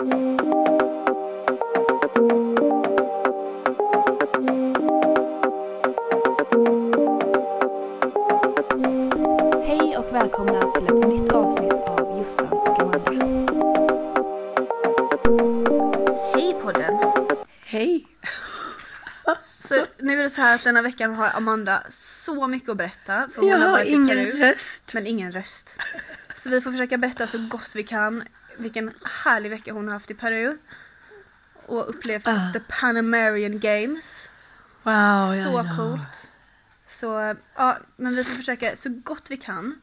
Hej och välkomna till ett nytt avsnitt av Jossan och Amanda. Hej podden! Hej! Så nu är det så här att denna veckan har Amanda så mycket att berätta. För hon Jag har ingen röst. men ingen röst. Så vi får försöka berätta så gott vi kan vilken härlig vecka hon har haft i Peru. Och upplevt Ah. the Panamerian Games. Wow, så ja. coolt. Så ja, men vi får försöka så gott vi kan.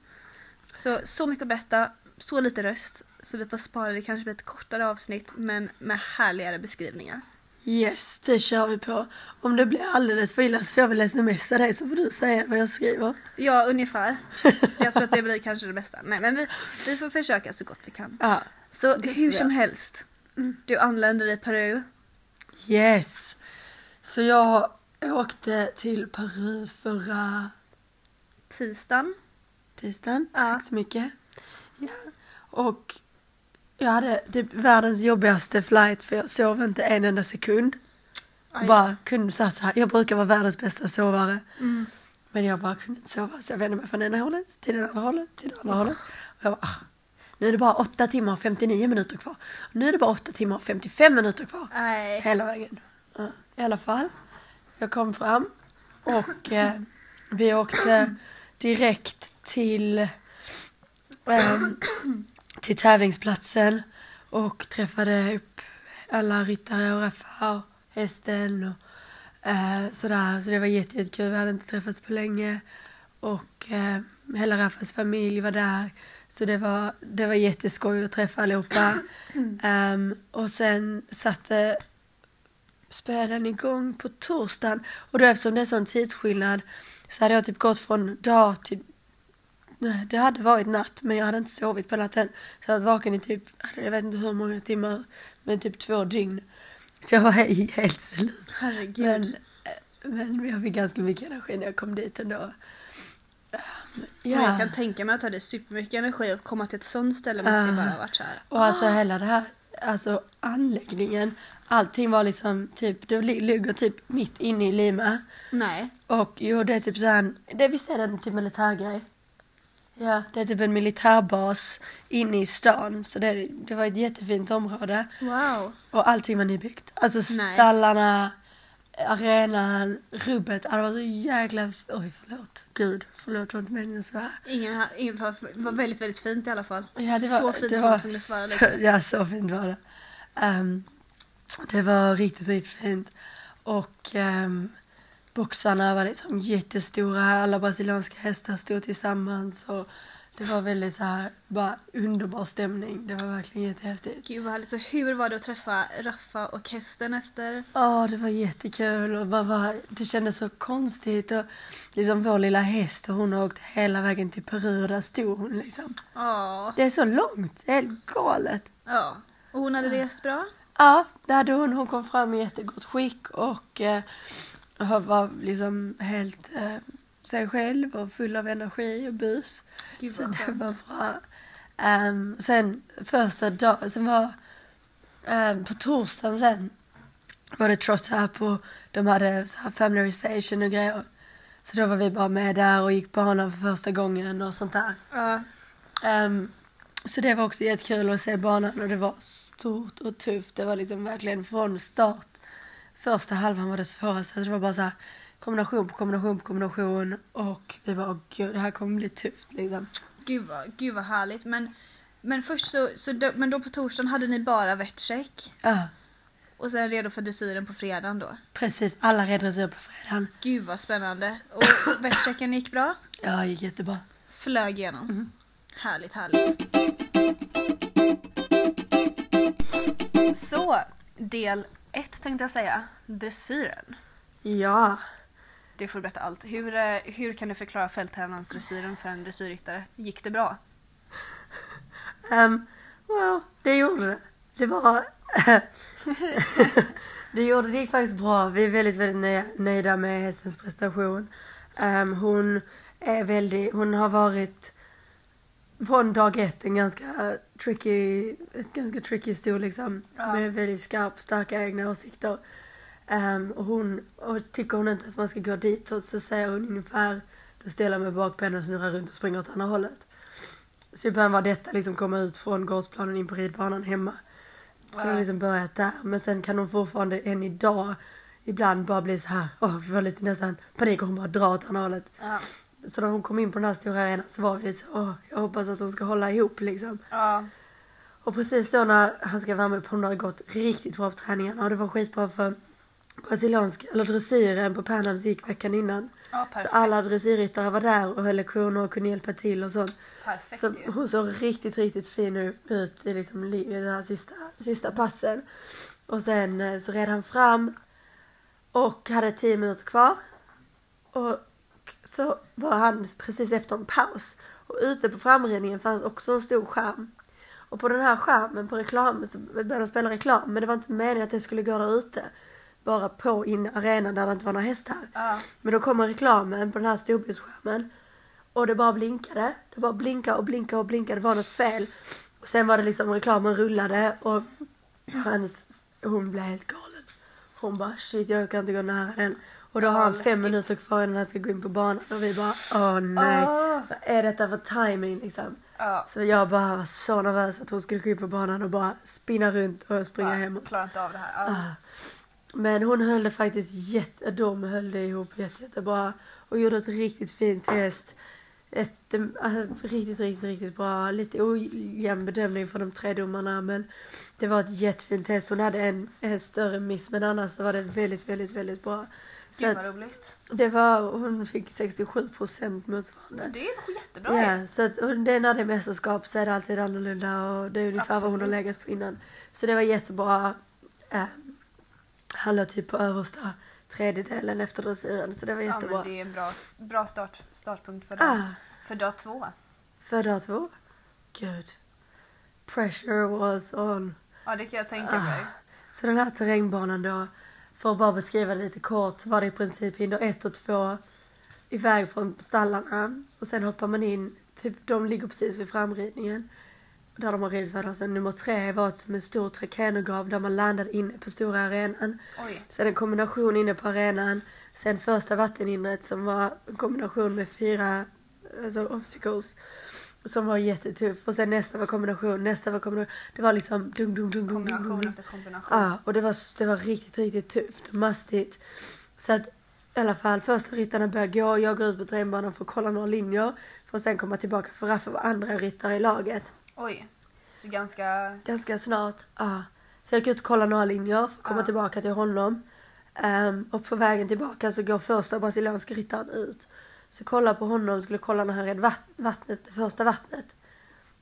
Så, så mycket att berätta, så lite röst. Så vi får spara det kanske blir ett kortare avsnitt men med härligare beskrivningar. Yes, det kör vi på. Om det blir alldeles för illa så får jag väl smsa dig så får du säga vad jag skriver. Ja, ungefär. Jag tror att det blir kanske det bästa. Nej, men vi, vi får försöka så gott vi kan. Ja, Så Det hur som helst. Du anländer i Peru. yes. Så jag åkte till Peru förra Tisdagen. tisdagen. Ja. Tack så mycket. Ja. Och jag hade typ världens jobbigaste flight för jag sov inte en enda sekund. Aj. Bara kunde så här. Jag brukar vara världens bästa sovare. Mm. Men jag bara kunde inte sova så jag vände mig från ena hållet till det andra hållet till det andra hållet. Och jag bara, ah, nu är det bara 8 timmar och 59 minuter kvar. Nu är det bara 8 timmar och 55 minuter kvar. Nej. Hela vägen. Ja, I alla fall. Jag kom fram och eh, vi åkte direkt till, ehm, till tävlingsplatsen och träffade upp alla ryttare och Raffa och hästen och eh, sådär. Så det var jätte- jättekul. Vi hade inte träffats på länge. Och eh, hela Raffas familj var där. Så det var, det var jätteskoj att träffa allihopa. Ehm, och sen satte spelen igång på torsdagen. Och då eftersom det är sån tidsskillnad så hade jag typ gått från dag till... Nej, det hade varit natt men jag hade inte sovit på natten. Så jag var vaken i typ, jag vet inte hur många timmar, men typ två dygn. Så jag var he- helt slut. Herregud. Men, men jag fick ganska mycket energi när jag kom dit ändå. Ja. Jag kan tänka mig att det hade supermycket energi att komma till ett sånt ställe måste ju Ah. bara ha varit så här. Och alltså hela det här, alltså anläggningen, allting var liksom typ, det li- ligger typ mitt inne i Lima. Nej. Och jo, det är typ såhär, det visst är det typ militärgrej? Ja, det är typ en militärbas inne i stan. Så det, det var ett jättefint område. Wow. Och allting var nybyggt. Alltså stallarna, arenan, rubbet. Det var så jäkla, oj förlåt. Gud, förlåt, det var inte meningen att svära. Ingen, ingen var, var väldigt, väldigt fint i alla fall. Ja, det var, så fint det som var man kunde så. Ja, så fint var det. Ehm, det var riktigt, riktigt fint. Och um, boxarna var liksom jättestora. Alla brasilianska hästar stod tillsammans. Och det var väldigt så här, bara underbar stämning. Det var verkligen jättehäftigt. Gud vad härligt. Så hur var det att träffa Raffa och hästen efter? Ja, det var jättekul och bara, bara, det kändes så konstigt. Och liksom vår lilla häst och hon har åkt hela vägen till Peru och där stod hon liksom. Ja. Det är så långt, det är helt galet. Ja. Och hon hade rest bra? Ja, det hade hon. Hon kom fram i jättegott skick och eh, var liksom helt eh, sig själv och full av energi och bus. Gud så det var bra. Ehm, sen första dagen, sen var ehm, på torsdagen sen var det trots up och de hade så här family station och grejer. Så då var vi bara med där och gick på honom för första gången och sånt där. Ja. Ehm, så det var också jättekul att se banan och det var stort och tufft. Det var liksom verkligen från start. Första halvan var det svåraste. Det var bara så här kombination på kombination på kombination och vi bara, åh gud det här kommer bli tufft liksom. Gud vad, gud vad härligt. Men, men först så, så då, men då på torsdagen hade ni bara vettcheck Ja, och sen redo för dressyren på fredagen då. precis. Alla red dressyr på fredagen. Gud vad spännande. Och vettchecken gick bra? Ja, gick jättebra. Flög igenom. Mhm. Härligt, härligt. Så, del ett tänkte jag säga. Dressyren. Ja. Det får du berätta allt. Hur, eh, hur kan du förklara fälttävlansdressyren för en dressyrryttare? Gick det bra? Um, well, det gjorde det. Det var... det gjorde det gick faktiskt bra. Vi är väldigt, väldigt nöj- nöjda med hästens prestation. Ehm, hon är väldigt, hon har varit från dag ett en ganska tricky, ett ganska tricky stor liksom. Ja. Med väldigt skarp, starka egna åsikter. Ehm, och hon, och tycker hon inte att man ska gå dit och så säger hon ungefär, då ställer jag mig bak på henne och snurrar runt och springer åt andra hållet. Så i början var detta liksom komma ut från gårdsplanen in på ridbanan hemma. Så det har liksom börjat där. Men sen kan hon fortfarande än idag ibland bara bli så här, åh, vi var lite nästan panik och hon bara drar åt andra hållet. Ja. Så när hon kom in på den här stora arenan så var vi lite så, åh, jag hoppas att hon ska hålla ihop liksom. Ja. Och precis då när han ska med på, hon hade gått riktigt bra på träningarna och det var skitbra för brasiliansk, eller dressyren på Panams gick veckan innan. Ja, Så alla dressyrryttare var där och höll lektioner och kunde hjälpa till och sånt. Perfekt Så hon såg riktigt, riktigt fin ut i liksom li- i de här sista, sista passen. Och sen eh, så red han fram och hade tio minuter kvar. Och så var han precis efter en paus. Och ute på framridningen fanns också en stor skärm. Och på den här skärmen på reklam så började de spela reklam. Men det var inte meningen att det skulle gå där ute. Bara på in arenan där det inte var några hästar. Ja. Men då kommer reklamen på den här storbildsskärmen. Och det bara blinkade. Det bara blinkade och blinkade och blinkade. Det var något fel. Och sen var det liksom reklamen rullade och hennes, hon blev helt galen. Hon bara shit jag kan inte gå nära den. Och då har han fem minuter kvar innan han ska gå in på banan. Och vi bara åh nej. Åh. Vad är detta för timing liksom? Ja. Så jag bara var så nervös att hon skulle gå in på banan och bara spinna runt och springa ja. hem. Klarar inte av det här. Ja. Men hon höll det faktiskt jätte, de höll det ihop jätte, jättebra. Och gjorde ett riktigt fint test. Ett, eh, alltså, riktigt, riktigt, riktigt bra. Lite ojämn bedömning från de tre domarna men det var ett jättefint test. Hon hade en, en större miss men annars så var det väldigt, väldigt, väldigt bra. Så Gud vad roligt. det var, hon fick 67 procent motsvarande. Det är nog jättebra. Ja, så att, det, när det är mästerskap så är det alltid annorlunda och det är ungefär vad hon har Absolut. legat på innan. Så det var jättebra. Eh, låg typ på översta tredjedelen efter dressyren så det var Ja, jättebra. men det är en bra, bra start, startpunkt för, dag, ah, för dag två. för dag två. Gud. Pressure was on. Ja, det kan jag tänka Ah. mig. Så den här terrängbanan då, för att bara beskriva det lite kort så var det i princip hinder ett och två iväg från stallarna och sen hoppar man in, typ de ligger precis vid framridningen där de har ridit för Sen nummer tre var som en stor trakenograv där man landade inne på stora arenan. Oj. Sen en kombination inne på arenan. Sen första vattenhindret som var en kombination med fyra alltså obstacles. Som var jättetuff. Och sen nästa var kombination, nästa var kombination. Det var liksom dung, dung, dung, dung, Kombination efter kombination. Ja, och det var, det var riktigt, riktigt tufft och mastigt. Så att i alla fall första ryttarna började gå, jag går ut på terrängbanan för att kolla några linjer. För att sen komma tillbaka för Raffa var andra ryttare i laget. Oj. Så ganska... Ganska snart. Ja. Så jag gick ut och kollade några linjer för att komma Ja. tillbaka till honom. Ehm, och på vägen tillbaka så går första brasilianska ryttaren ut. Så kolla på honom, skulle kolla när han red vatt, vattnet, det första vattnet.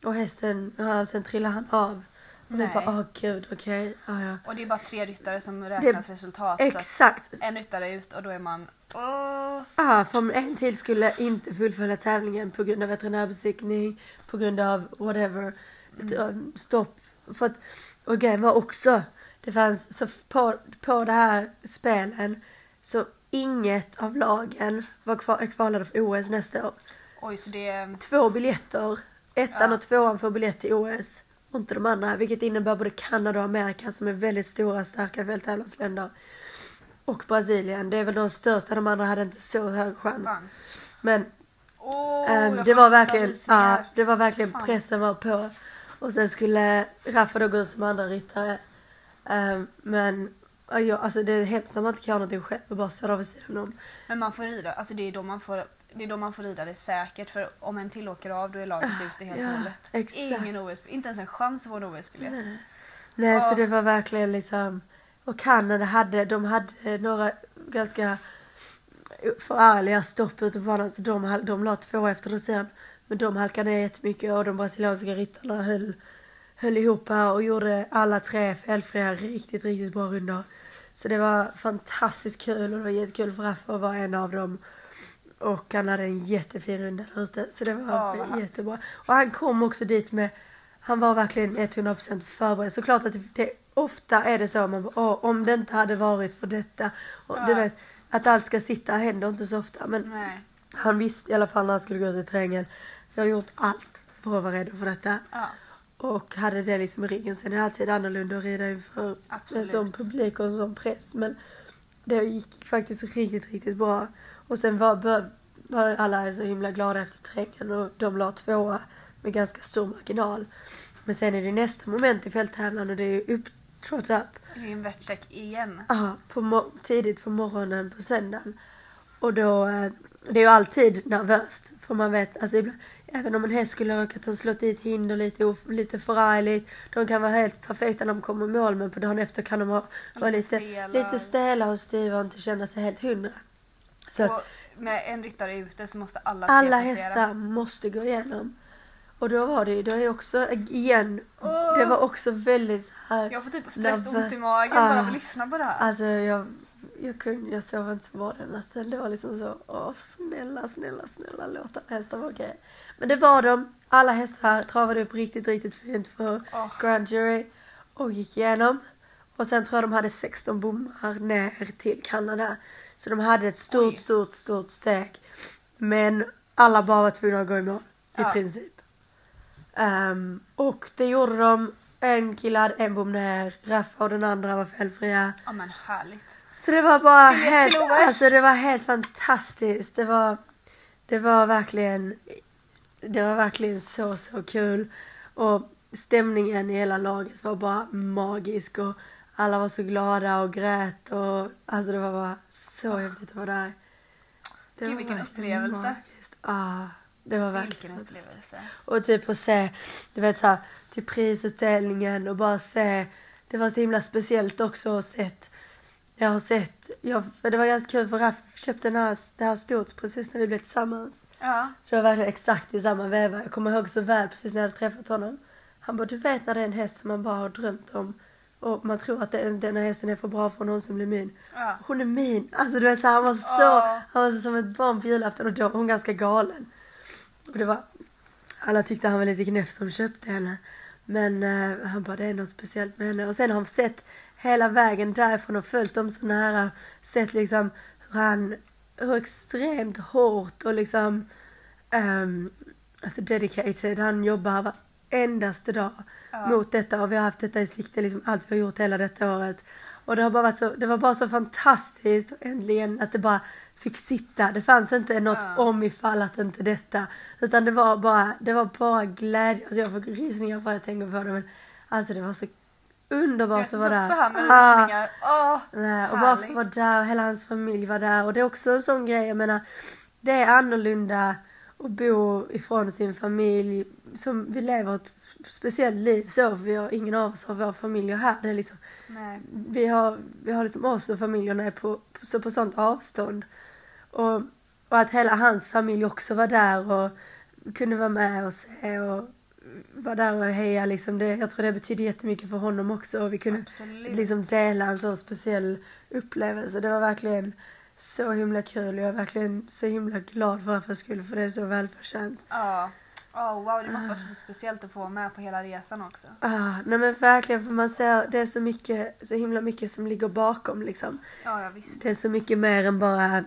Och hästen, ja, sen trillade han av. Och Nej. bara, åh gud, okej, ja ja. Och det är bara tre ryttare som räknas resultat. Så Exakt! att en ryttare är ut och då är man... Åh. Ja, för en till skulle inte fullfölja tävlingen på grund av veterinärbesiktning, på grund av whatever. Um, Stopp. För att, och grejen var också, det fanns, så på, på det här spelen, så inget av lagen var kvar, är kvalade för OS nästa år. Oj, så det. Två biljetter, ettan Ja. och tvåan får biljett till OS. Och inte de andra, vilket innebär både Kanada och Amerika som är väldigt stora, starka fälttävlansländer. Och Brasilien, det är väl de största, de andra hade inte så hög chans. Chans. Men Ehm, jag det var verkligen, ja, det var verkligen Fan. pressen var på. Och sen skulle Raffa då gå ut som andra ryttare. Ehm, men ja, alltså det är hemskt när man inte kan göra någonting själv och bara står där vid sidan om. Men man får rida, alltså det är då man får, det är då man får rida det säkert för om en till åker av då är laget ute helt Ah, ja, och hållet. Ingen OS, inte ens en chans att få en OS-biljett. Nej, Ja. så det var verkligen liksom. Och Kanada hade, de hade några ganska förargliga ute på banan. Så de, de la två efter sen. Men de halkade ner jättemycket och de brasilianska ryttarna höll, höll ihop och gjorde alla tre felfria riktigt, riktigt bra rundor. Så det var fantastiskt kul och det var jättekul för Raffa att vara en av dem. Och han hade en jättefin runda där ute. Så det var härligt. jättebra. Och han kom också dit med, han var verkligen 100% förberedd. Såklart att det, ofta är det så, man bara, Åh, om det inte hade varit för detta. Och Ja. du vet, att allt ska sitta händer inte så ofta. Men Nej. han visste i alla fall när han skulle gå ut i terrängen. Jag har gjort allt för att vara redo för detta. Ja, Och hade det liksom i ryggen. Sen är det alltid annorlunda att rida inför en absolut. sån publik och en sån press. Men det gick faktiskt riktigt, riktigt bra. Och sen var, var alla så himla glada efter terrängen och de la tvåa med ganska stor marginal. Men sen är det nästa moment i fälttävlan och det är upp, trots up. Det är en vettcheck igen. Ja, på tidigt på morgonen på söndagen. Och då, eh, det är ju alltid nervöst. För man vet, alltså ibland, även om en häst skulle råkat ha slått dit hinder lite, lite förargligt. De kan vara helt perfekta när de kommer i mål men på dagen efter kan de ha, vara Lite stela. lite stela och styva och inte känna sig helt hundra. Så Och med en ryttare ute så måste alla alla hästar måste gå igenom. Och då var det ju, då är också, igen, Åh! det var också väldigt här. Jag får typ stress och ont i magen bara av Ah. att lyssna på det här. Alltså jag, jag, kunde, jag sov inte så bra den natten. Det var liksom så, åh snälla, snälla, snälla låt alla hästar vara okej. Men det var de. Alla hästar travade upp riktigt, riktigt fint för Åh. Grand Jury och gick igenom. Och sen tror jag de hade 16 bommar ner till Kanada. Så de hade ett stort, Oj. stort, stort steg. Men alla bara var tvungna att gå i mål. I Ja. princip. Ehm, och det gjorde de. En kille hade en bom ner. Raffa och den andra var felfria. Ja men härligt. Så det var bara helt, alltså det var helt fantastiskt. Det var, det var verkligen, det var verkligen så, så kul. Och stämningen i hela laget var bara magisk och alla var så glada och grät och alltså det var bara så häftigt att vara där. Det Gud, var vilken upplevelse. magiskt. Ah, det var Vilken verkligen upplevelse. och typ att se, du vet såhär, till prisutdelningen och bara se. Det var så himla speciellt också att sett. Jag har sett, jag, för det var ganska kul för Raff köpte den här, det här stort precis när vi blev tillsammans. Ja. Så det var verkligen exakt i samma veva. Jag kommer ihåg så väl precis när jag hade träffat honom. Han bara, du vet när det är en häst som man bara har drömt om. Och man tror att det, den här hästen är för bra för att någonsin bli min. ja. Hon är min! Alltså du vet så han var så, Åh. han var så som ett barn på julafton och då var hon ganska galen. Och det var, alla tyckte han var lite gnäff som köpte henne. Men eh, han bara, det är något speciellt med henne. Och sen har han sett hela vägen därifrån och följt dem så nära. Sett liksom hur han, hur extremt hårt och liksom, um, alltså dedicated, han jobbar varendaste dag Ja. mot detta och vi har haft detta i sikte liksom allt vi har gjort hela detta året. Och det har bara varit så, det var bara så fantastiskt äntligen att det bara fick sitta. Det fanns inte något Ja. om ifall att inte detta. Utan det var bara, det var bara glädje. Alltså jag får rysningar bara jag tänker på det men alltså det var så underbart Jag att vara också där. här med Ah. rysningar. Åh, Nej, och bara vara där och hela hans familj var där. Och det är också en sån grej, jag menar, det är annorlunda att bo ifrån sin familj. Som vi lever ett speciellt liv så, vi har, ingen av oss har våra familjer här. Det är liksom, Nej. vi har, vi har liksom oss och familjerna är på, på, så på sånt avstånd. Och, och att hela hans familj också var där och kunde vara med och se och vara där och heja liksom. Det, jag tror det betyder jättemycket för honom också. Och vi kunde Absolut. liksom dela en så speciell upplevelse. Det var verkligen så himla kul. Jag är verkligen så himla glad för Raffas skull för det är så välförtjänt. Ja. Åh wow, det måste varit så speciellt att få vara med på hela resan också. Ah, nej men verkligen för man ser det är så mycket, så himla mycket som ligger bakom liksom. Ja, ja visst. Det är så mycket mer än bara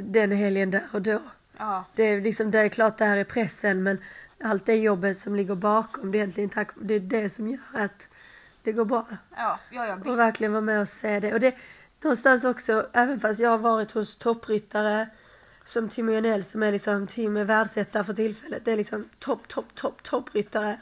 den helgen där och då. Ja, Det är liksom, det är klart det här är pressen men allt det jobbet som ligger bakom det är egentligen tack, det är det som gör att det går bra. ja, ja, ja Och verkligen vara med och se det. Och det någonstans också, även fast jag har varit hos toppryttare som Timo Jonell som är liksom är världsetta för tillfället. Det är liksom topp, topp, topp, toppryttare.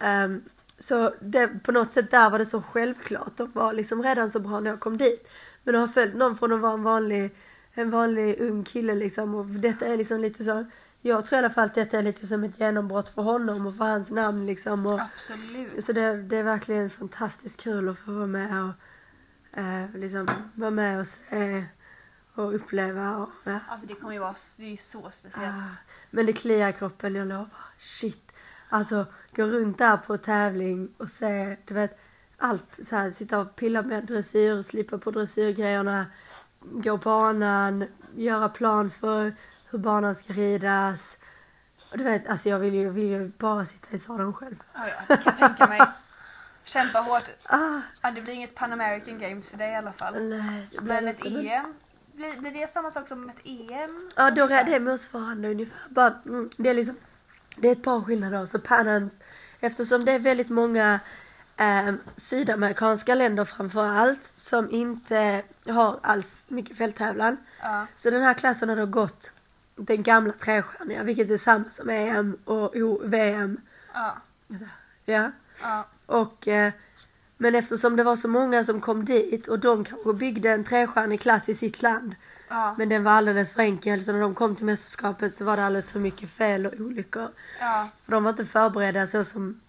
Um, så det, på något sätt där var det så självklart. De var liksom redan så bra när jag kom dit. Men att ha följt någon från att vara en vanlig, en vanlig ung kille liksom. Och detta är liksom lite så. Jag tror i alla fall att detta är lite som ett genombrott för honom och för hans namn liksom. Och, Absolut. så det, det är verkligen fantastiskt kul att få vara med och eh, liksom vara med och se och uppleva. Och, ja. Alltså det kommer ju vara, det är så speciellt. Ah, men det kliar kroppen, jag lovar. Shit. Alltså, gå runt där på tävling och se, du vet, allt så här, sitta och pilla med dressyr, slippa på dressyrgrejerna, gå banan, göra plan för hur banan ska ridas. Och du vet, alltså jag vill ju, vill ju bara sitta i sadeln själv. Ja, ja, kan jag tänka mig. Kämpa hårt. Ah, Ja, det blir inget Pan American Games för dig i alla fall. nej, Men ett inte, EM, blir, blir det samma sak som ett EM? Ja, då är det motsvarande ungefär. Bara, mm, det är liksom det är ett par skillnader. Så Panams, eftersom det är väldigt många eh, sydamerikanska länder framför allt som inte har alls mycket fälttävlan. Ja. Så den här klassen har då gått den gamla trestjärniga, vilket är samma som EM och VM. Ja. Ja. Ja. Och, eh, men eftersom det var så många som kom dit och de kanske byggde en trestjärnig klass i sitt land. Ja. Men den var alldeles för enkel så när de kom till mästerskapet så var det alldeles för mycket fel och olyckor. Ja. För de var inte förberedda så som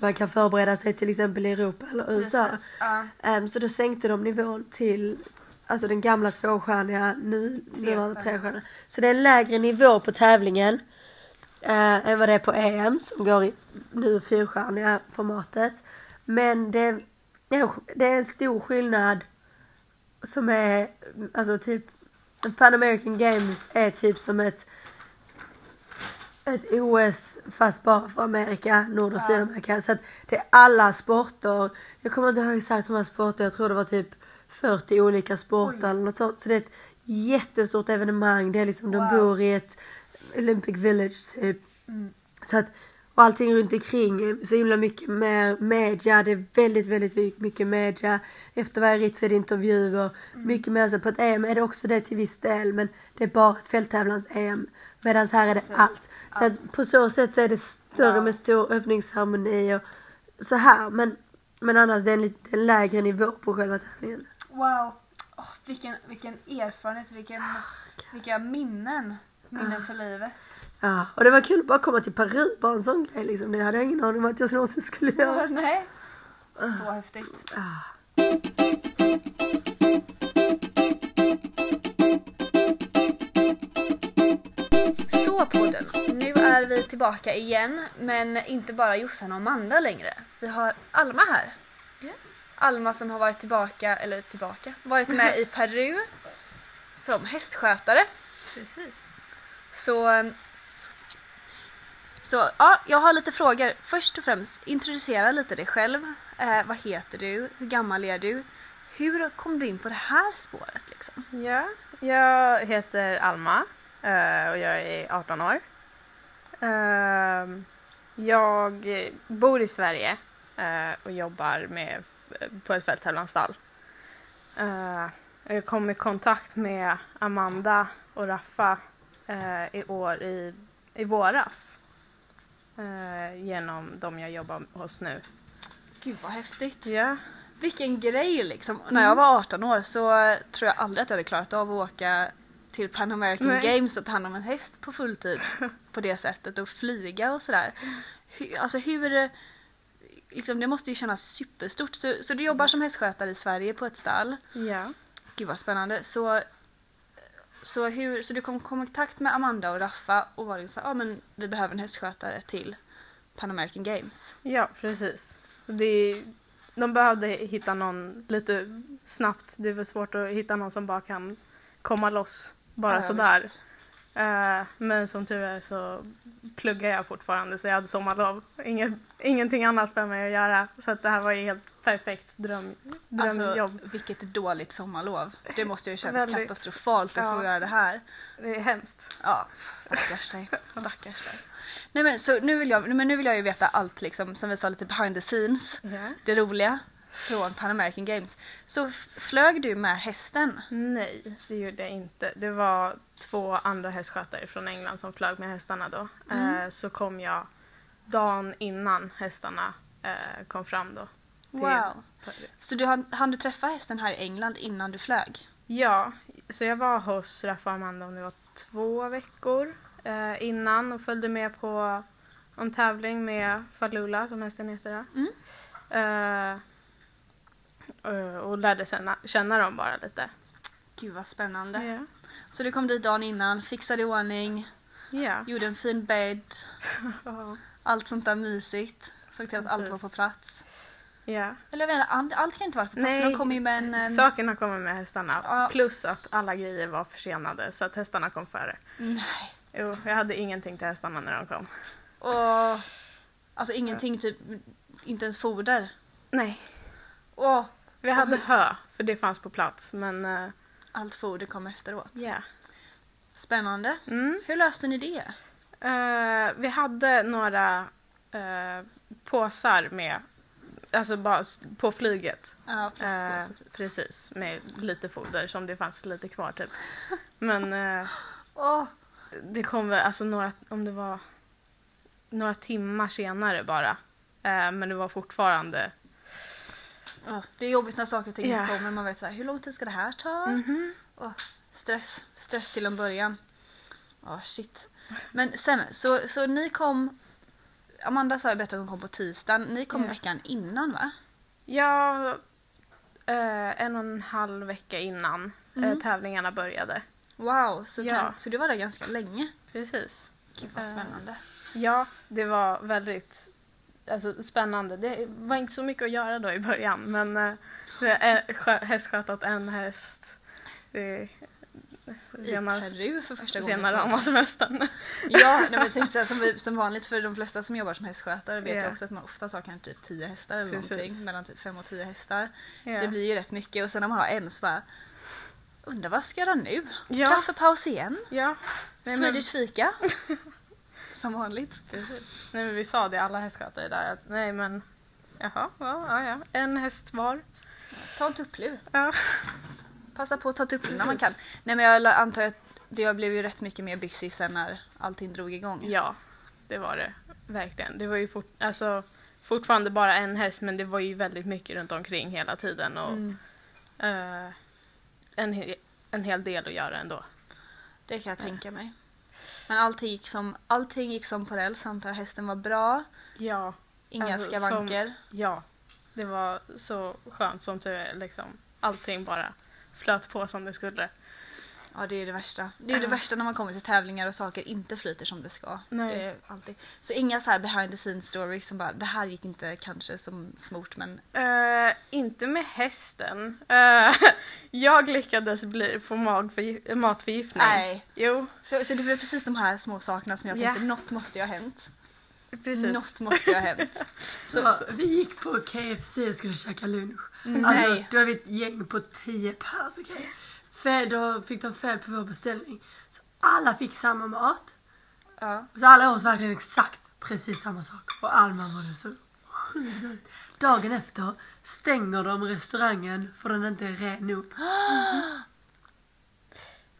man kan förbereda sig till exempel i Europa eller USA. Precis. Ja. Ehm, så då sänkte de nivån till alltså den gamla tvåstjärniga, nu nuvarande Trestjärniga. Så det är en lägre nivå på tävlingen eh, än vad det är på EM som går i nu fyrstjärniga formatet. Men det, det är en stor skillnad som är alltså typ Pan American Games är typ som ett ett OS fast bara för Amerika, Nord och Ja. Sydamerika. Så att det är alla sporter. Jag kommer inte ihåg exakt hur många sporter, jag tror det var typ 40 olika sporter eller något sånt. Så det är ett jättestort evenemang. Det är liksom, de Wow. bor i ett Olympic Village typ. Mm. Så att, och allting runt omkring så himla mycket mer media. Det är väldigt, väldigt mycket media. Efter varje ritt så är det intervjuer. Mm. Mycket mer så på ett EM är det också det till viss del. Men det är bara ett fälttävlans-EM. Medan här är det Precis. allt. Så att på så sätt så är det större Wow. med stor öppningsceremoni och så här. Men, men annars det är en lite lägre nivå på själva tävlingen. Wow. Åh, vilken, vilken erfarenhet, vilken, vilka minnen. Minnen för livet. Ja, och det var kul att bara komma till Peru, bara en sån grej liksom. Det hade jag ingen aning om att jag någonsin skulle Ja, göra. nej. Så häftigt. Vi tillbaka igen men inte bara Jossan och Amanda längre. Vi har Alma här. Alma som har varit tillbaka, eller tillbaka, varit med i Peru som hästskötare. Precis. Så, så ja, jag har lite frågor. Först och främst, introducera lite dig själv. Eh, vad heter du? Hur gammal är du? Hur kom du in på det här spåret liksom? Ja, jag heter Alma eh, och jag är 18 år. Ehm, Jag bor i Sverige eh, och jobbar med, på ett fälttävlansstall. Eh, Jag kom i kontakt med Amanda och Raffa eh, i år i, i våras genom de jag jobbar hos nu. Gud vad häftigt. Ja, Vilken grej liksom. När jag var 18 år så tror jag aldrig att jag hade klarat av att åka till Pan American Nej. Games och ta hand om en häst på fulltid på det sättet och flyga och sådär. Hur, alltså hur, liksom, det måste ju kännas superstort. Så, så du jobbar som hästskötare i Sverige på ett stall. ja. Gud vad spännande. Så, så, hur, så du kom i kontakt med Amanda och Raffa och var liksom ah, men vi behöver en hästskötare till Pan American Games. Ja, precis. Det, de behövde hitta någon lite snabbt. Det var svårt att hitta någon som bara kan komma loss bara Ja, sådär. visst. Eh, men som tur är så pluggar jag fortfarande så jag hade sommarlov. Inget, ingenting annat för mig att göra. Så att det här var ju helt perfekt dröm, drömjobb. Alltså, vilket dåligt sommarlov. Det måste ju kännas Väldigt. katastrofalt att få Ja. göra det här. det är hemskt. Ja, stackars dig. Stackars dig. Nej men så nu vill jag, men nu vill jag ju veta allt liksom, som vi sa lite behind the scenes. Ja. Det roliga från Pan American Games. Så flög du med hästen? Nej, det gjorde jag inte. Det var två andra hästskötare från England som flög med hästarna då. Mm. Eh, så kom jag dagen innan hästarna eh, kom fram då. Wow. Så du hann, hann du träffa hästen här i England innan du flög? Ja, så jag var hos Raffa och Amanda om det var två veckor eh, innan och följde med på en tävling med Falula som hästen heter. Mm. Eh, eh, och lärde känna, känna dem bara lite. Gud vad spännande. Ja. Så du kom dit dagen innan, fixade i ordning, Ja. gjorde en fin bädd, allt sånt där mysigt. Såg till att allt var på Precis. plats. ja. Eller jag inte, allt- kan inte vara på plats. Nej, De kom ju med en... ehm, Sakerna kommer med hästarna. Ja. Plus att alla grejer var försenade så att hästarna kom före. Nej. Jo, jag hade ingenting till hästarna när de kom. Och... Alltså ingenting, typ inte ens foder. Nej. Åh, Vi hade hö, för det fanns på plats. Men eh, allt foder kom efteråt. ja. Spännande. Mm. Hur löste ni det? Eh, vi hade några eh, påsar med, alltså bara på flyget. Ja, plastpåse typ. precis, med lite foder som det fanns lite kvar typ. Men Åh, det kom väl, alltså några, om det var några timmar senare bara. Men det var fortfarande... det är jobbigt när saker och ting Ja. kommer. Man vet så här, hur lång tid ska det här ta? Mhm. Åh, stress. Stress till en början. Ja, shit. Men sen, så, så ni kom... Amanda sa ju att hon kom på tisdagen. Ni kom Ja. veckan innan va? Ja, eh, en och en halv vecka innan eh, Mm. tävlingarna började. Wow, så, Ja. kan, så du var där ganska länge? Precis. Gud vad Eh, spännande. Ja, det var väldigt alltså, spännande. Det var inte så mycket att göra då i början men skö- hästskötat en häst. Det är I rena, Peru för första gången. rena rama semestern. Ja, nej, men jag tänkte som, som vanligt för de flesta som jobbar som hästskötare vet Ja. jag också att man oftast har kanske typ 10 hästar eller Precis. någonting. Mellan typ 5 och 10 hästar. Ja. Det blir ju rätt mycket och sen när man har en så bara Undrar vad ska jag göra nu? Ja. Kaffepaus igen? Ja. Nej, Swedish fika? som vanligt. precis. Nej, men vi sa det alla hästskötare där att nej men jaha, ja, ja, ja. en häst var. Ta en tupplur. Ja. Passa på att ta tupplur när man kan. Nej men jag antar att det blev ju rätt mycket mer busy sen när allting drog igång. ja, det var det verkligen. Det var ju fort, alltså, fortfarande bara en häst men det var ju väldigt mycket runt omkring hela tiden. Och, Mm. eh, en, en hel del att göra ändå. Det kan jag tänka mig. Men allting gick som, allting gick som på räls antar jag. Hästen var bra. Ja, Inga Alltså, skavanker. ja. Det var så skönt som tur är. Liksom. Allting bara flöt på som det skulle. Ja det är det värsta. Det är det Ja. värsta när man kommer till tävlingar och saker inte flyter som det ska. Nej. Det är alltid. Så inga så här behind the scenes stories som bara det här gick inte kanske som smort men Eh, inte med hästen. Eh, jag lyckades bli, få magförgi- matförgiftning. nej. Jo, Så, så det blev precis de här små sakerna som jag Ja. tänkte något måste ju ha hänt. precis. Något måste ju ha hänt. Så vi gick på KFC och skulle käka lunch. Nej. Alltså, då är vi ett gäng på 10 pers, okej? Fel, då fick de fel på vår beställning. Så alla fick samma mat. Ja. Så alla åt verkligen exakt precis samma sak. Och Alma var det så sjukt. Dagen efter stänger de restaurangen för den inte är ren nog.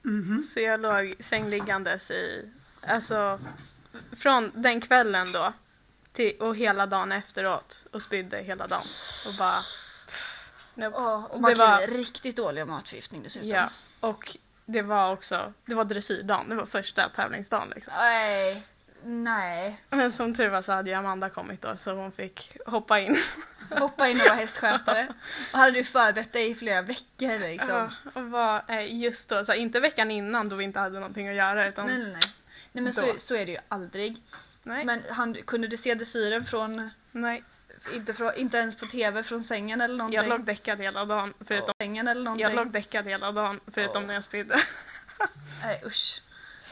Mhm. Så jag låg sängliggandes i, alltså från den kvällen då till, och hela dagen efteråt och spydde hela dagen. Och bara... Nope. Åh, och man Det var- riktigt dålig matförgiftning dessutom. Ja, och det var också, det var dressyrdagen, det var första tävlingsdagen liksom. Nej. Nej. Men som tur var så hade ju Amanda kommit då så hon fick hoppa in. Hoppa in och vara hästskötare. Och hade du förberett dig i flera veckor liksom? Ja, och var eh, just då, så här, inte veckan innan då vi inte hade någonting att göra utan Nej, nej, nej. Nej men så, så är det ju aldrig. nej, Men han, kunde du se dressyren från, nej. Inte, från, inte ens på tv från sängen eller någonting? Jag låg däckad hela dagen förutom, sängen eller någonting? jag låg däckad hela dagen förutom Åh. när jag spydde. Nej usch.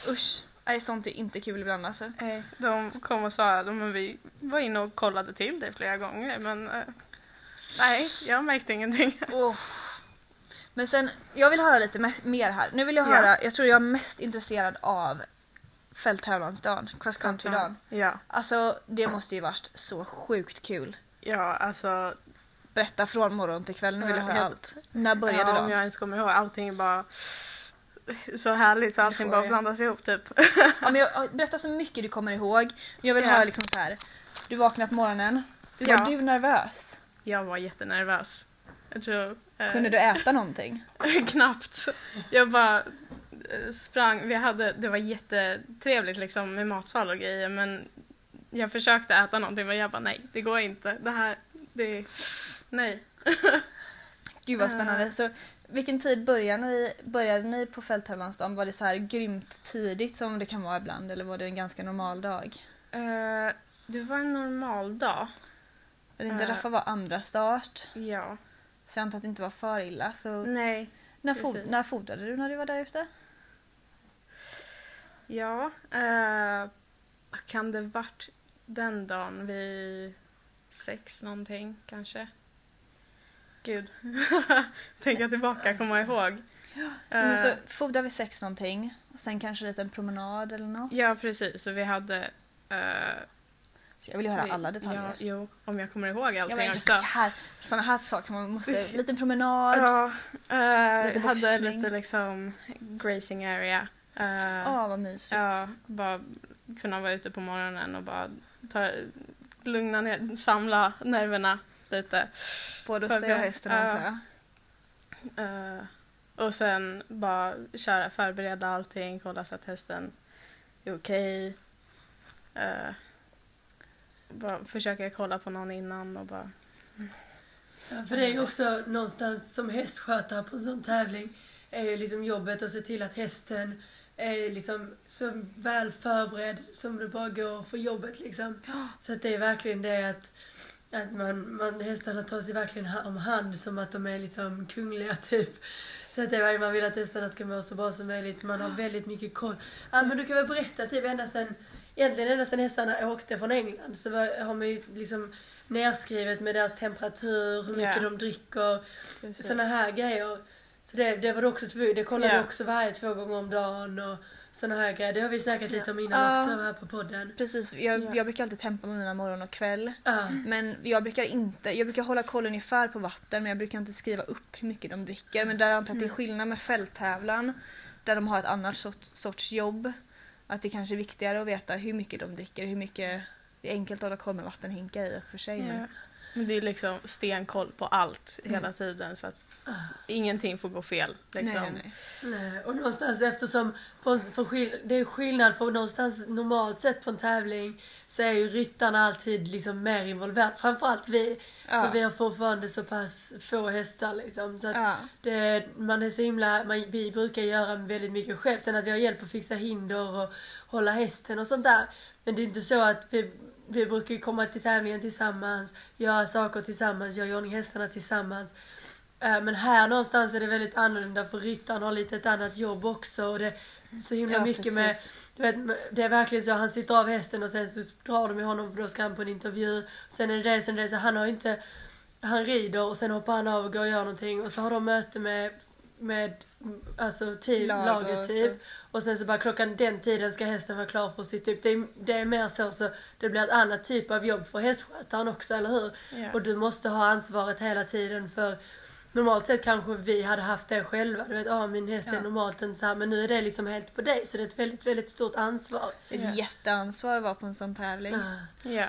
Usch. Nej sånt är inte kul ibland alltså. Nej, De kom och sa att vi var inne och kollade till det flera gånger men eh, nej, jag märkte ingenting. Åh. Men sen, jag vill höra lite me- mer här. Nu vill jag Ja. höra, jag tror jag är mest intresserad av fälttävlansdagen, cross country-dagen. Ja, Alltså det måste ju varit så sjukt kul. ja alltså Berätta från morgon till kväll, nu vill jag Ja, höra allt. När började ja, om dagen? jag ens kommer ihåg, allting är bara så härligt så allting bara blandas ihop typ. Ja, men jag, berätta så mycket du kommer ihåg. Jag vill Ja. höra liksom så här. Du vaknade på morgonen. Ja. Var du nervös? Jag var jättenervös. Jag tror... eh, Kunde du äta någonting? Knappt. Jag bara sprang. Vi hade, det var jättetrevligt liksom med matsal och grejer men jag försökte äta någonting men jag bara nej, det går inte. Det här, det... Nej. Gud vad Eh. spännande. Så vilken tid började ni, började ni på fälttävlansdagen? Var det så här grymt tidigt som det kan vara ibland eller var det en ganska normal dag? Eh, det var en normal dag. Inte, Eh. Raffa var andra start. Ja. Så jag antar att det inte var för illa. Så Nej. när, precis. när fodrade du när du var där ute? Ja. Eh, kan det varit den dagen vid sex någonting kanske? Gud. Tänka tillbaka, komma ihåg. Men Eh, så fodrar vi sex någonting och sen kanske en liten promenad eller något. Ja, precis. Så vi hade... eh, Så jag vill ju höra vi- alla detaljer. Ja, jo, om jag kommer ihåg Ja, allting men också. här, sådana här saker man måste... Liten promenad. Ja, eh, Lite hade lite liksom grazing area. Eh, Åh, vad mysigt. ja, bara kunna vara ute på morgonen och bara ta, lugna ner, samla nerverna lite. Både För hos dig och hästen antar jag. Eh, och sen bara köra, förbereda allting, kolla så att hästen är okej. Eh, bara försöka kolla på någon innan och bara... Ja, för det är ju också någonstans som hästskötare på en sån tävling är ju liksom jobbet att se till att hästen är liksom så väl förberedd som det bara går för jobbet liksom. Så att det är verkligen det att, att man, man, hästarna tar sig verkligen om hand som att de är liksom kungliga typ. Så att det är man vill att hästarna ska må så bra som möjligt. Man har väldigt mycket koll. Ja men du kan väl berätta typ ända sen, egentligen ända sen hästarna åkte från England så var, har man ju liksom nerskrivet med deras temperatur, hur mycket Ja. de dricker, såna här grejer. Så det, det var också, två- det kollade Ja. också varje två gånger om dagen och såna här grejer. Det har vi snackat lite om innan Ja. också här på podden. Precis, jag, Ja. jag brukar alltid tempa mina morgon och kväll. Ja. Men jag brukar inte, jag brukar hålla koll ungefär på vatten men jag brukar inte skriva upp hur mycket de dricker. Men där antar jag att det är skillnad med fälttävlan där de har ett annat sorts, sorts jobb. Att det kanske är viktigare att veta hur mycket de dricker, hur mycket det är enkelt att hålla koll med vattenhinkar i och för sig. Men det är liksom stenkoll på allt Mm. hela tiden så att ingenting får gå fel. Liksom. nej, nej, nej. Och någonstans eftersom på, för skill, det är skillnad för någonstans normalt sett på en tävling så är ju ryttarna alltid liksom mer involverade. Framförallt vi. Ja. För vi har fortfarande så pass få hästar liksom. Så att Ja. det, man är så himla, man, vi brukar göra väldigt mycket själv. Sen att vi har hjälp att fixa hinder och hålla hästen och sånt där. Men det är inte så att vi, vi brukar ju komma till tävlingen tillsammans, göra saker tillsammans, göra i ordning hästarna tillsammans. Eh, Men här någonstans är det väldigt annorlunda för ryttaren har lite ett annat jobb också. Och det är så himla Ja, mycket med, precis. du vet, det är verkligen så, han sitter av hästen och sen så drar de i honom för då ska han på en intervju. Sen är det det, sen är det så, han har inte, han rider och sen hoppar han av och går och gör någonting och så har de möte med, med alltså team, Lag och laget typ. så. Och sen så bara klockan den tiden ska hästen vara klar för sitt upp. Det är, det är mer så, så det blir ett annat typ av jobb för hästskötaren också, eller hur? Ja. Och du måste ha ansvaret hela tiden för Normalt sett kanske vi hade haft det själva. Du vet, ah, min häst är Ja. normalt en så här, men nu är det liksom helt på dig. Så det är ett väldigt, väldigt stort ansvar. Ett Ja. jätteansvar att vara på en sån tävling. Ja.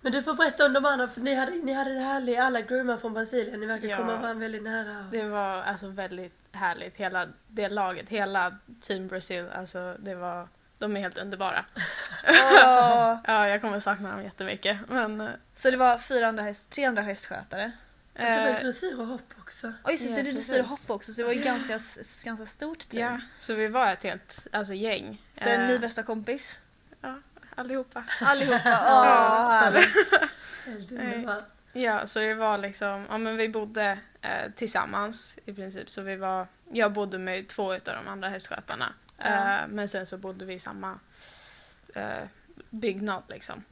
Men du får berätta om de andra, för ni hade, ni hade det härliga, alla groomar från Brasilien. Ni verkar Ja. komma varandra väldigt nära. Det var alltså väldigt härligt, hela det laget, hela Team Brazil, alltså det var, de är helt underbara. Åh. Ja, jag kommer sakna dem jättemycket. Men, eh, Så det var fyra andra häst, tre andra hästskötare. Och så var det eh, dressyr och hopp också. Och just det, Ja, så du precis. dressyr och hopp också så det var ju ganska, ganska stort team. ja, så vi var ett helt alltså, gäng. Så Eh, ni bästa kompis? allihopa. Allihopa, åh härligt. Helt Nej. underbart. Ja, så det var liksom, ja men vi bodde eh, tillsammans i princip. Så vi var, jag bodde med två utav de andra hästskötarna. Ja. Eh, men sen så bodde vi i samma eh, byggnad liksom.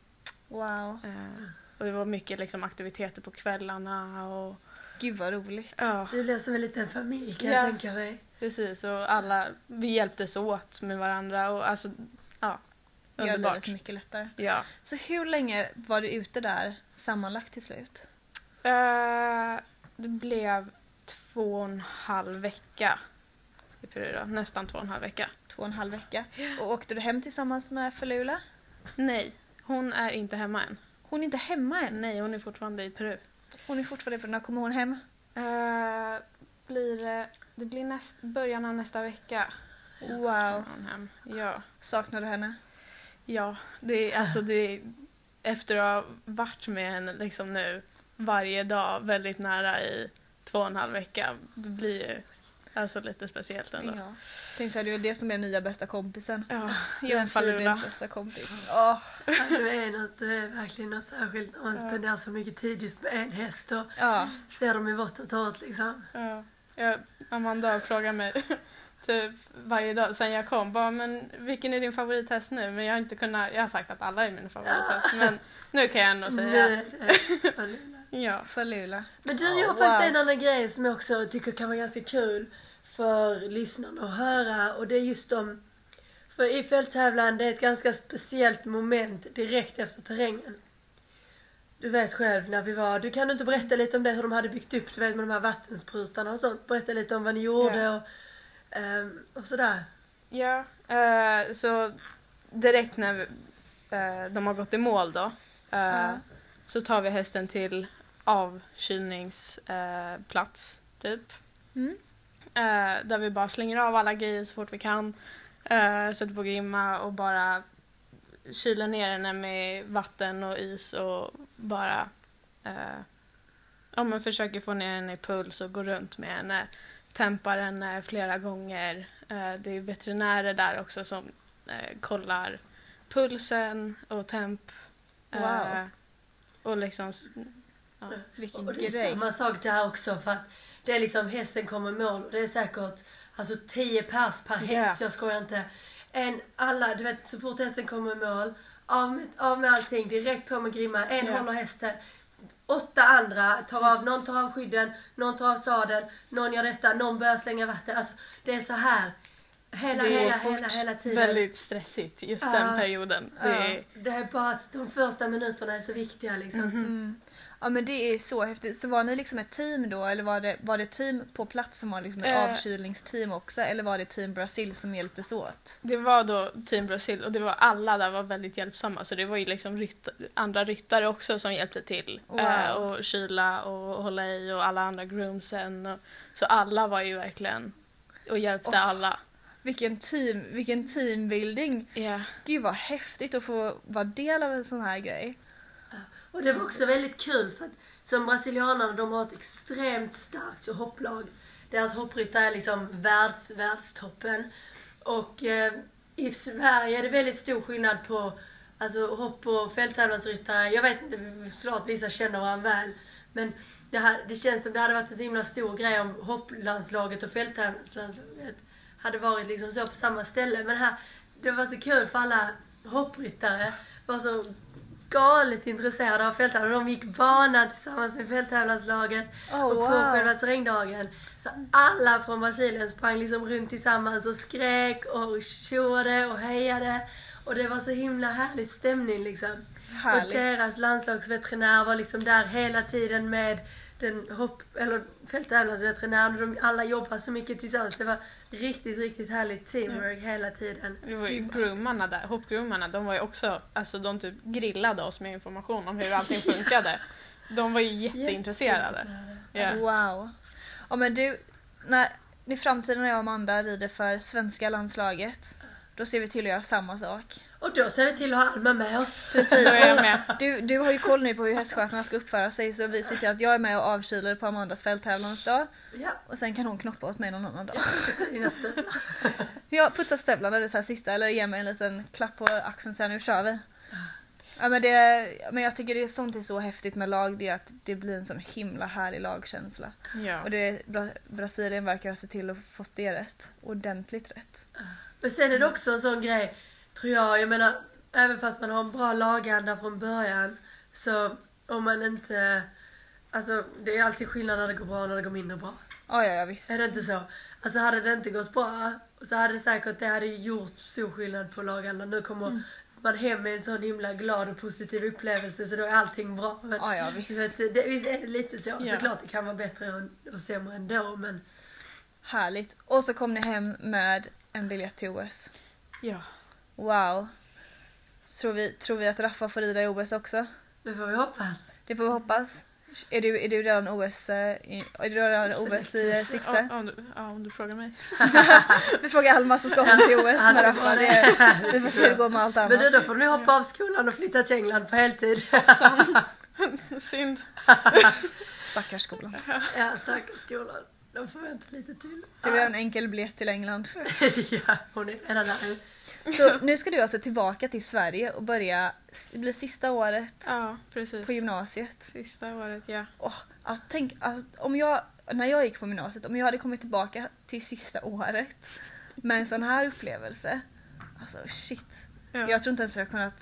Wow. Eh, och det var mycket liksom aktiviteter på kvällarna och Gud vad roligt. ja, Det blir som en liten familj kan Ja. jag tänka mig. precis. Och alla, vi hjälptes åt med varandra och alltså, ja. Gör livet Underbart. mycket lättare. Ja. Så hur länge var du ute där sammanlagt till slut? Eh, det blev två och en halv vecka i Peru. Nästan två och en halv vecka. Två och en halv vecka. Och åkte du hem tillsammans med Falula? Nej, hon är inte hemma än. Hon är inte hemma än. Nej, hon är fortfarande i Peru. Hon är fortfarande på När kommer hon hem? Eh, blir, det- det blir näst, början av nästa vecka. Wow. Hon hem. Ja, Saknar du henne? Ja det, är- alltså det, efter att ha varit med henne liksom nu varje dag väldigt nära i två och en halv vecka. Det blir ju alltså lite speciellt ändå. Ja. Tänk såhär, det är det som är nya bästa kompisen. Ja, Du är en Jungfralula. Fibins bästa kompis. Åh. Ja, det, är något, det är verkligen något särskilt när man Ja. spenderar så mycket tid just med en häst och Ja. ser dem i vått och torrt liksom. Ja. Ja, Amanda frågar mig typ varje dag sen jag kom, bara, men vilken är din favorithäst nu? Men jag har inte kunnat, jag har sagt att alla är min favorithäst, men nu kan jag ändå Nu säga ja. Falula. Men du, Ja, jag har wow. faktiskt en annan grej som jag också tycker kan vara ganska kul. för lyssnarna att höra och det är just om för i fälttävlan det är ett ganska speciellt moment direkt efter terrängen. Du vet själv när vi var, du kan inte berätta lite om det hur de hade byggt upp, du vet med de här vattensprutarna och sånt. Berätta lite om vad ni gjorde Ja. och, ehm, och sådär. Ja, eh, så direkt när vi, eh, de har gått i mål då Ja. så tar vi hästen till avkylningsplats plats, typ. Mm. Där vi bara slänger av alla grejer så fort vi kan. Sätter på grimma och bara kyler ner henne med vatten och is och bara ja, men försöker få ner henne i puls och gå runt med henne. Tempar henne flera gånger. Eh, det är veterinärer där också som eh, kollar pulsen och temp. Eh, Wow. och liksom ja. Vilken Och det är grej. samma sak där också för att det är liksom hästen kommer mål och det är säkert alltså 10 pers per häst, Ja. jag skojar inte. En, alla, du vet så fort hästen kommer mål, av med, av med allting, direkt på med grimma, en Ja. håller hästen. Åtta andra tar av, någon tar av skydden, någon tar av sadeln, någon gör detta, någon börjar slänga vatten. Alltså det är så här. Hela, Så hela, fort. hela, hela tiden. Väldigt stressigt just Ja. den perioden. Det Ja. är, Det är bara, de första minuterna är så viktiga liksom. Mm. Ja men det är så häftigt. Så var ni liksom ett team då eller var det, var det team på plats som var liksom ett Eh. avkylningsteam också eller var det team Brasil som hjälptes åt? Det var då Team Brasil och det var alla där var väldigt hjälpsamma så det var ju liksom rytt, andra ryttare också som hjälpte till. Wow. Eh, och kyla och hålla i och alla andra groomsen. Och, så alla var ju verkligen och hjälpte Oh. alla. Vilken team, vilken teambuilding! Ja. Gud vad häftigt att få vara del av en sån här grej. Och det var också väldigt kul för att som brasilianerna, de har ett extremt starkt hopplag. Deras hoppryttare är liksom världs, världstoppen. Och eh, i Sverige är det väldigt stor skillnad på alltså, hopp och fälttävlansryttare. Jag vet inte, såklart vissa känner varandra väl. Men det, här, det känns som det hade varit en så himla stor grej om hopplandslaget och fälttävlanslandslaget hade varit liksom så på samma ställe. Men här, det var så kul för alla hoppryttare var så galet intresserade av fälttävlan. De gick bana tillsammans med fälttävlanslaget Oh, och på wow. själva terrängdagen. Så alla från Brasilien sprang liksom runt tillsammans och skrek och tjoade och hejade. Och det var så himla härlig stämning liksom. Och Härligt. deras landslagsveterinär var liksom där hela tiden med den hopp, eller fälttävlansveterinären och de alla jobbar så mycket tillsammans. Det var riktigt, riktigt härligt teamwork hela tiden. Det var ju groomarna där, hoppgroomarna, de var ju också, alltså de typ grillade oss med information om hur allting funkade. De var ju jätteintresserade. Ja. Wow. Ja men du, när, i framtiden när jag och Amanda rider för svenska landslaget, då ser vi till att göra samma sak. Och då ser vi till att ha Alma med oss. Precis. Med. Du, du har ju koll nu på hur hästskötarna ska uppföra sig så vi ser till att jag är med och avkyler på Amandas fälttävlansdag Ja, och sen kan hon knoppa åt mig någon annan dag. stövlar. Jag putsar stövlarna det så här sista eller ger mig en liten klapp på axeln sen nu kör vi. Ja, men, det, men jag tycker det är sånt är så häftigt med lag, det är att det blir en sån himla härlig lagkänsla. Ja. Och det, Bra, Brasilien verkar ha sett till att få fått det rätt. Ordentligt rätt. Men sen är det också en sån grej, tror jag, jag menar, även fast man har en bra laganda från början, så om man inte, alltså det är alltid skillnad när det går bra och när det går mindre bra. Ja, ja, ja visst. Är det inte så? Alltså hade det inte gått bra, så hade det säkert, det hade gjort stor skillnad på lagandan. Nu kommer man hem med en sån himla glad och positiv upplevelse så då är allting bra. Men, Ja, ja visst. vet, det, visst är det lite så. Ja. Såklart det kan vara bättre och, och sämre ändå men Härligt. Och så kom ni hem med en biljett till OS. ja. Wow. Tror vi, tror vi att Raffa får rida i OS också? det får vi hoppas. Det får vi hoppas. Är du, är du redan OS, eh, i, är du redan OS i eh, sikte? Ja, om, du, ja, om du frågar mig. Vi frågar Alma så ska hon till OS med Raffa. Det vi får se hur det går med allt Men du, annat. då får du hoppa av skolan och flytta till England på heltid. Synd. Stackars skolan. ja, stackars skolan. De får vänta lite till. Det blir en enkel biljett till England. ja, hon är redan där. Så nu ska du alltså tillbaka till Sverige och börja, det blir sista året Ja, på gymnasiet. Sista året, ja. Åh, alltså tänk, alltså, om jag, när jag gick på gymnasiet, om jag hade kommit tillbaka till sista året med en sån här upplevelse. Alltså shit. ja. Jag tror inte ens jag kunnat...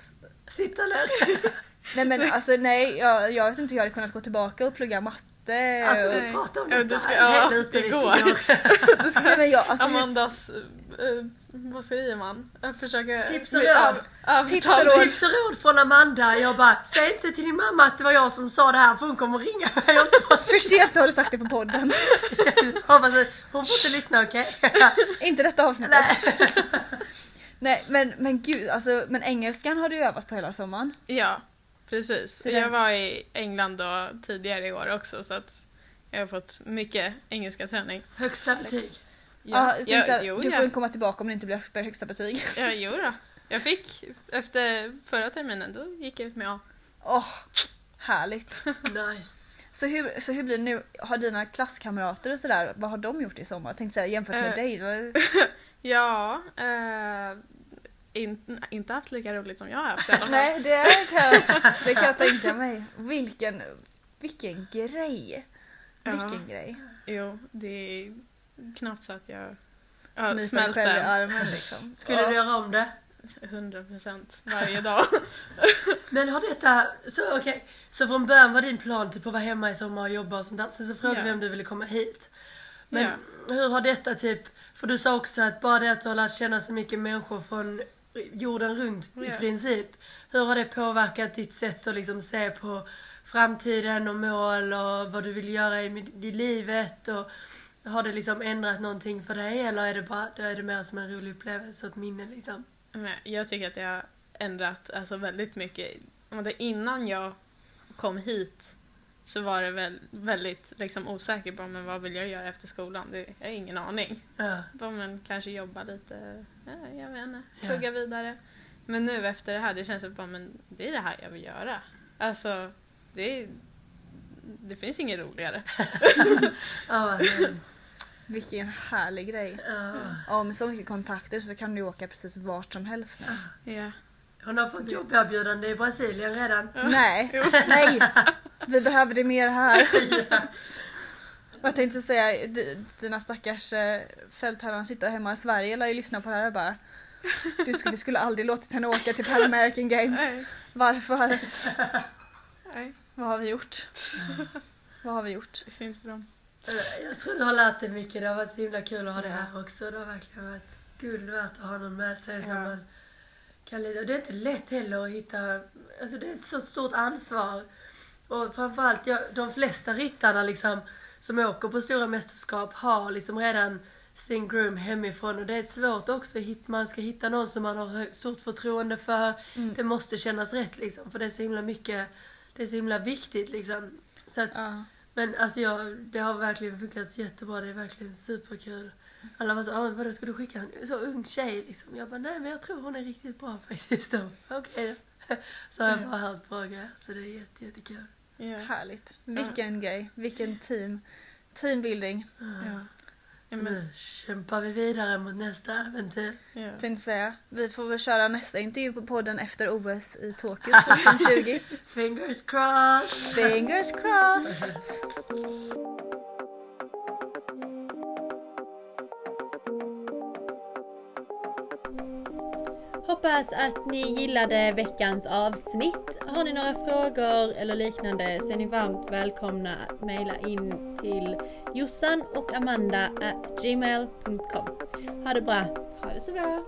Sitta där. Nej men alltså nej, jag, jag vet inte hur jag hade kunnat gå tillbaka och plugga matte inte. Alltså vi Nej. pratar om Ja, detta det ska- ja, ute det i går. går. Nej, men jag, alltså, Amandas, eh, vad säger man? Jag försöker... Tips och råd. av- Tips och råd. Tips och råd från Amanda. Jag bara, säg inte till din mamma att det var jag som sa det här för hon kommer ringa mig. För sent har du sagt det på podden. Hoppas att hon får inte lyssna okej? inte detta avsnittet. Nej men, men gud, alltså, men engelskan har du övat på hela sommaren. Ja, precis. Så den- Jag var i England då tidigare i år också så att jag har fått mycket engelska träning. Högsta betyg. Ja, jag tänkte såhär, jo, du ja. får komma tillbaka om det inte blir högsta betyg. Ja, jo då. Jag fick, efter förra terminen, då gick jag ut med A. Åh, härligt. Nice. Så hur, så hur blir det nu? Har dina klasskamrater och sådär, vad har de gjort i sommar? Jag tänkte säga jämfört med Eh. dig. Ja, eh, in, inte haft lika roligt som jag har haft i alla fall. Nej, det kan, det kan jag tänka mig. Vilken, vilken grej. Ja. Vilken grej. Jo, det är knappt så att jag ja, dig själv i smälter armen liksom. Skulle Ja. du göra om det? 100% varje dag. Men har detta, så okej, så från början var din plan typ att vara hemma i sommar och jobba och sånt där. Sen så frågade Ja. vi om du ville komma hit. Men hur har detta typ, för du sa också att bara det att du har lärt känna så mycket människor från jorden runt i Ja. princip. Hur har det påverkat ditt sätt att liksom se på framtiden och mål och vad du vill göra i, i livet? Och har det liksom ändrat någonting för dig eller är det bara, då är det mer som en rolig upplevelse och ett minne liksom? Jag tycker att det har ändrat alltså, väldigt mycket. Innan jag kom hit så var det väl väldigt liksom, osäker på men vad vill jag göra efter skolan. Det, jag har ingen aning. Ja. Bara, men kanske jobba lite, jag vet inte, Ja. plugga vidare. Men nu efter det här, det känns som bara, men det är det här jag vill göra. Alltså, det är, det finns inget roligare. Ja, men- Vilken härlig grej. ja. Ja, med så mycket kontakter så kan du åka precis vart som helst nu. Ja. Hon har fått jobberbjudande i Brasilien redan. Nej, nej! Vi behöver det mer här. Jag tänkte säga, di- dina stackars eh, fältherrar sitter hemma i Sverige lär ju lyssna på det här och bara du skulle, vi skulle aldrig låtit henne åka till Pan American Games. Nej. Varför? Nej, Vad har vi gjort? Vad har vi gjort? det är synd för dem. Eh, Jag tror du har lärt dig mycket. Det har varit så himla kul att ha det här också. Det har verkligen varit guld värt att ha någon med sig som Ja. man kan lita Och det är inte lätt heller att hitta... Alltså det är ett så stort ansvar. Och framförallt, jag, de flesta ryttarna liksom som åker på stora mästerskap har liksom redan sin groom hemifrån och det är svårt också. Man ska hitta någon som man har stort förtroende för. Mm. Det måste kännas rätt liksom för det är så himla mycket, det är så himla viktigt liksom. Så att, Ja. men alltså jag, det har verkligen funkat jättebra. Det är verkligen superkul. Alla var så, ah, vadå ska du skicka en så ung tjej liksom? Jag bara, nej men jag tror hon är riktigt bra faktiskt. Okej då. Så har jag bara hört bra grejer. Så det är jätte, jättekul. Ja. Härligt. Vilken grej. Vilken team. Teambuilding. Ja. Så Ja, men, nu kämpar vi vidare mot nästa äventyr. ja. Tänkte säga, vi får väl köra nästa intervju på podden efter OS i Tokyo 2020. Fingers crossed! Fingers crossed! Hoppas att ni gillade veckans avsnitt. Har ni några frågor eller liknande så är ni varmt välkomna att mejla in till jossan och amanda at gmail.com. Ha det bra! Ha det så bra!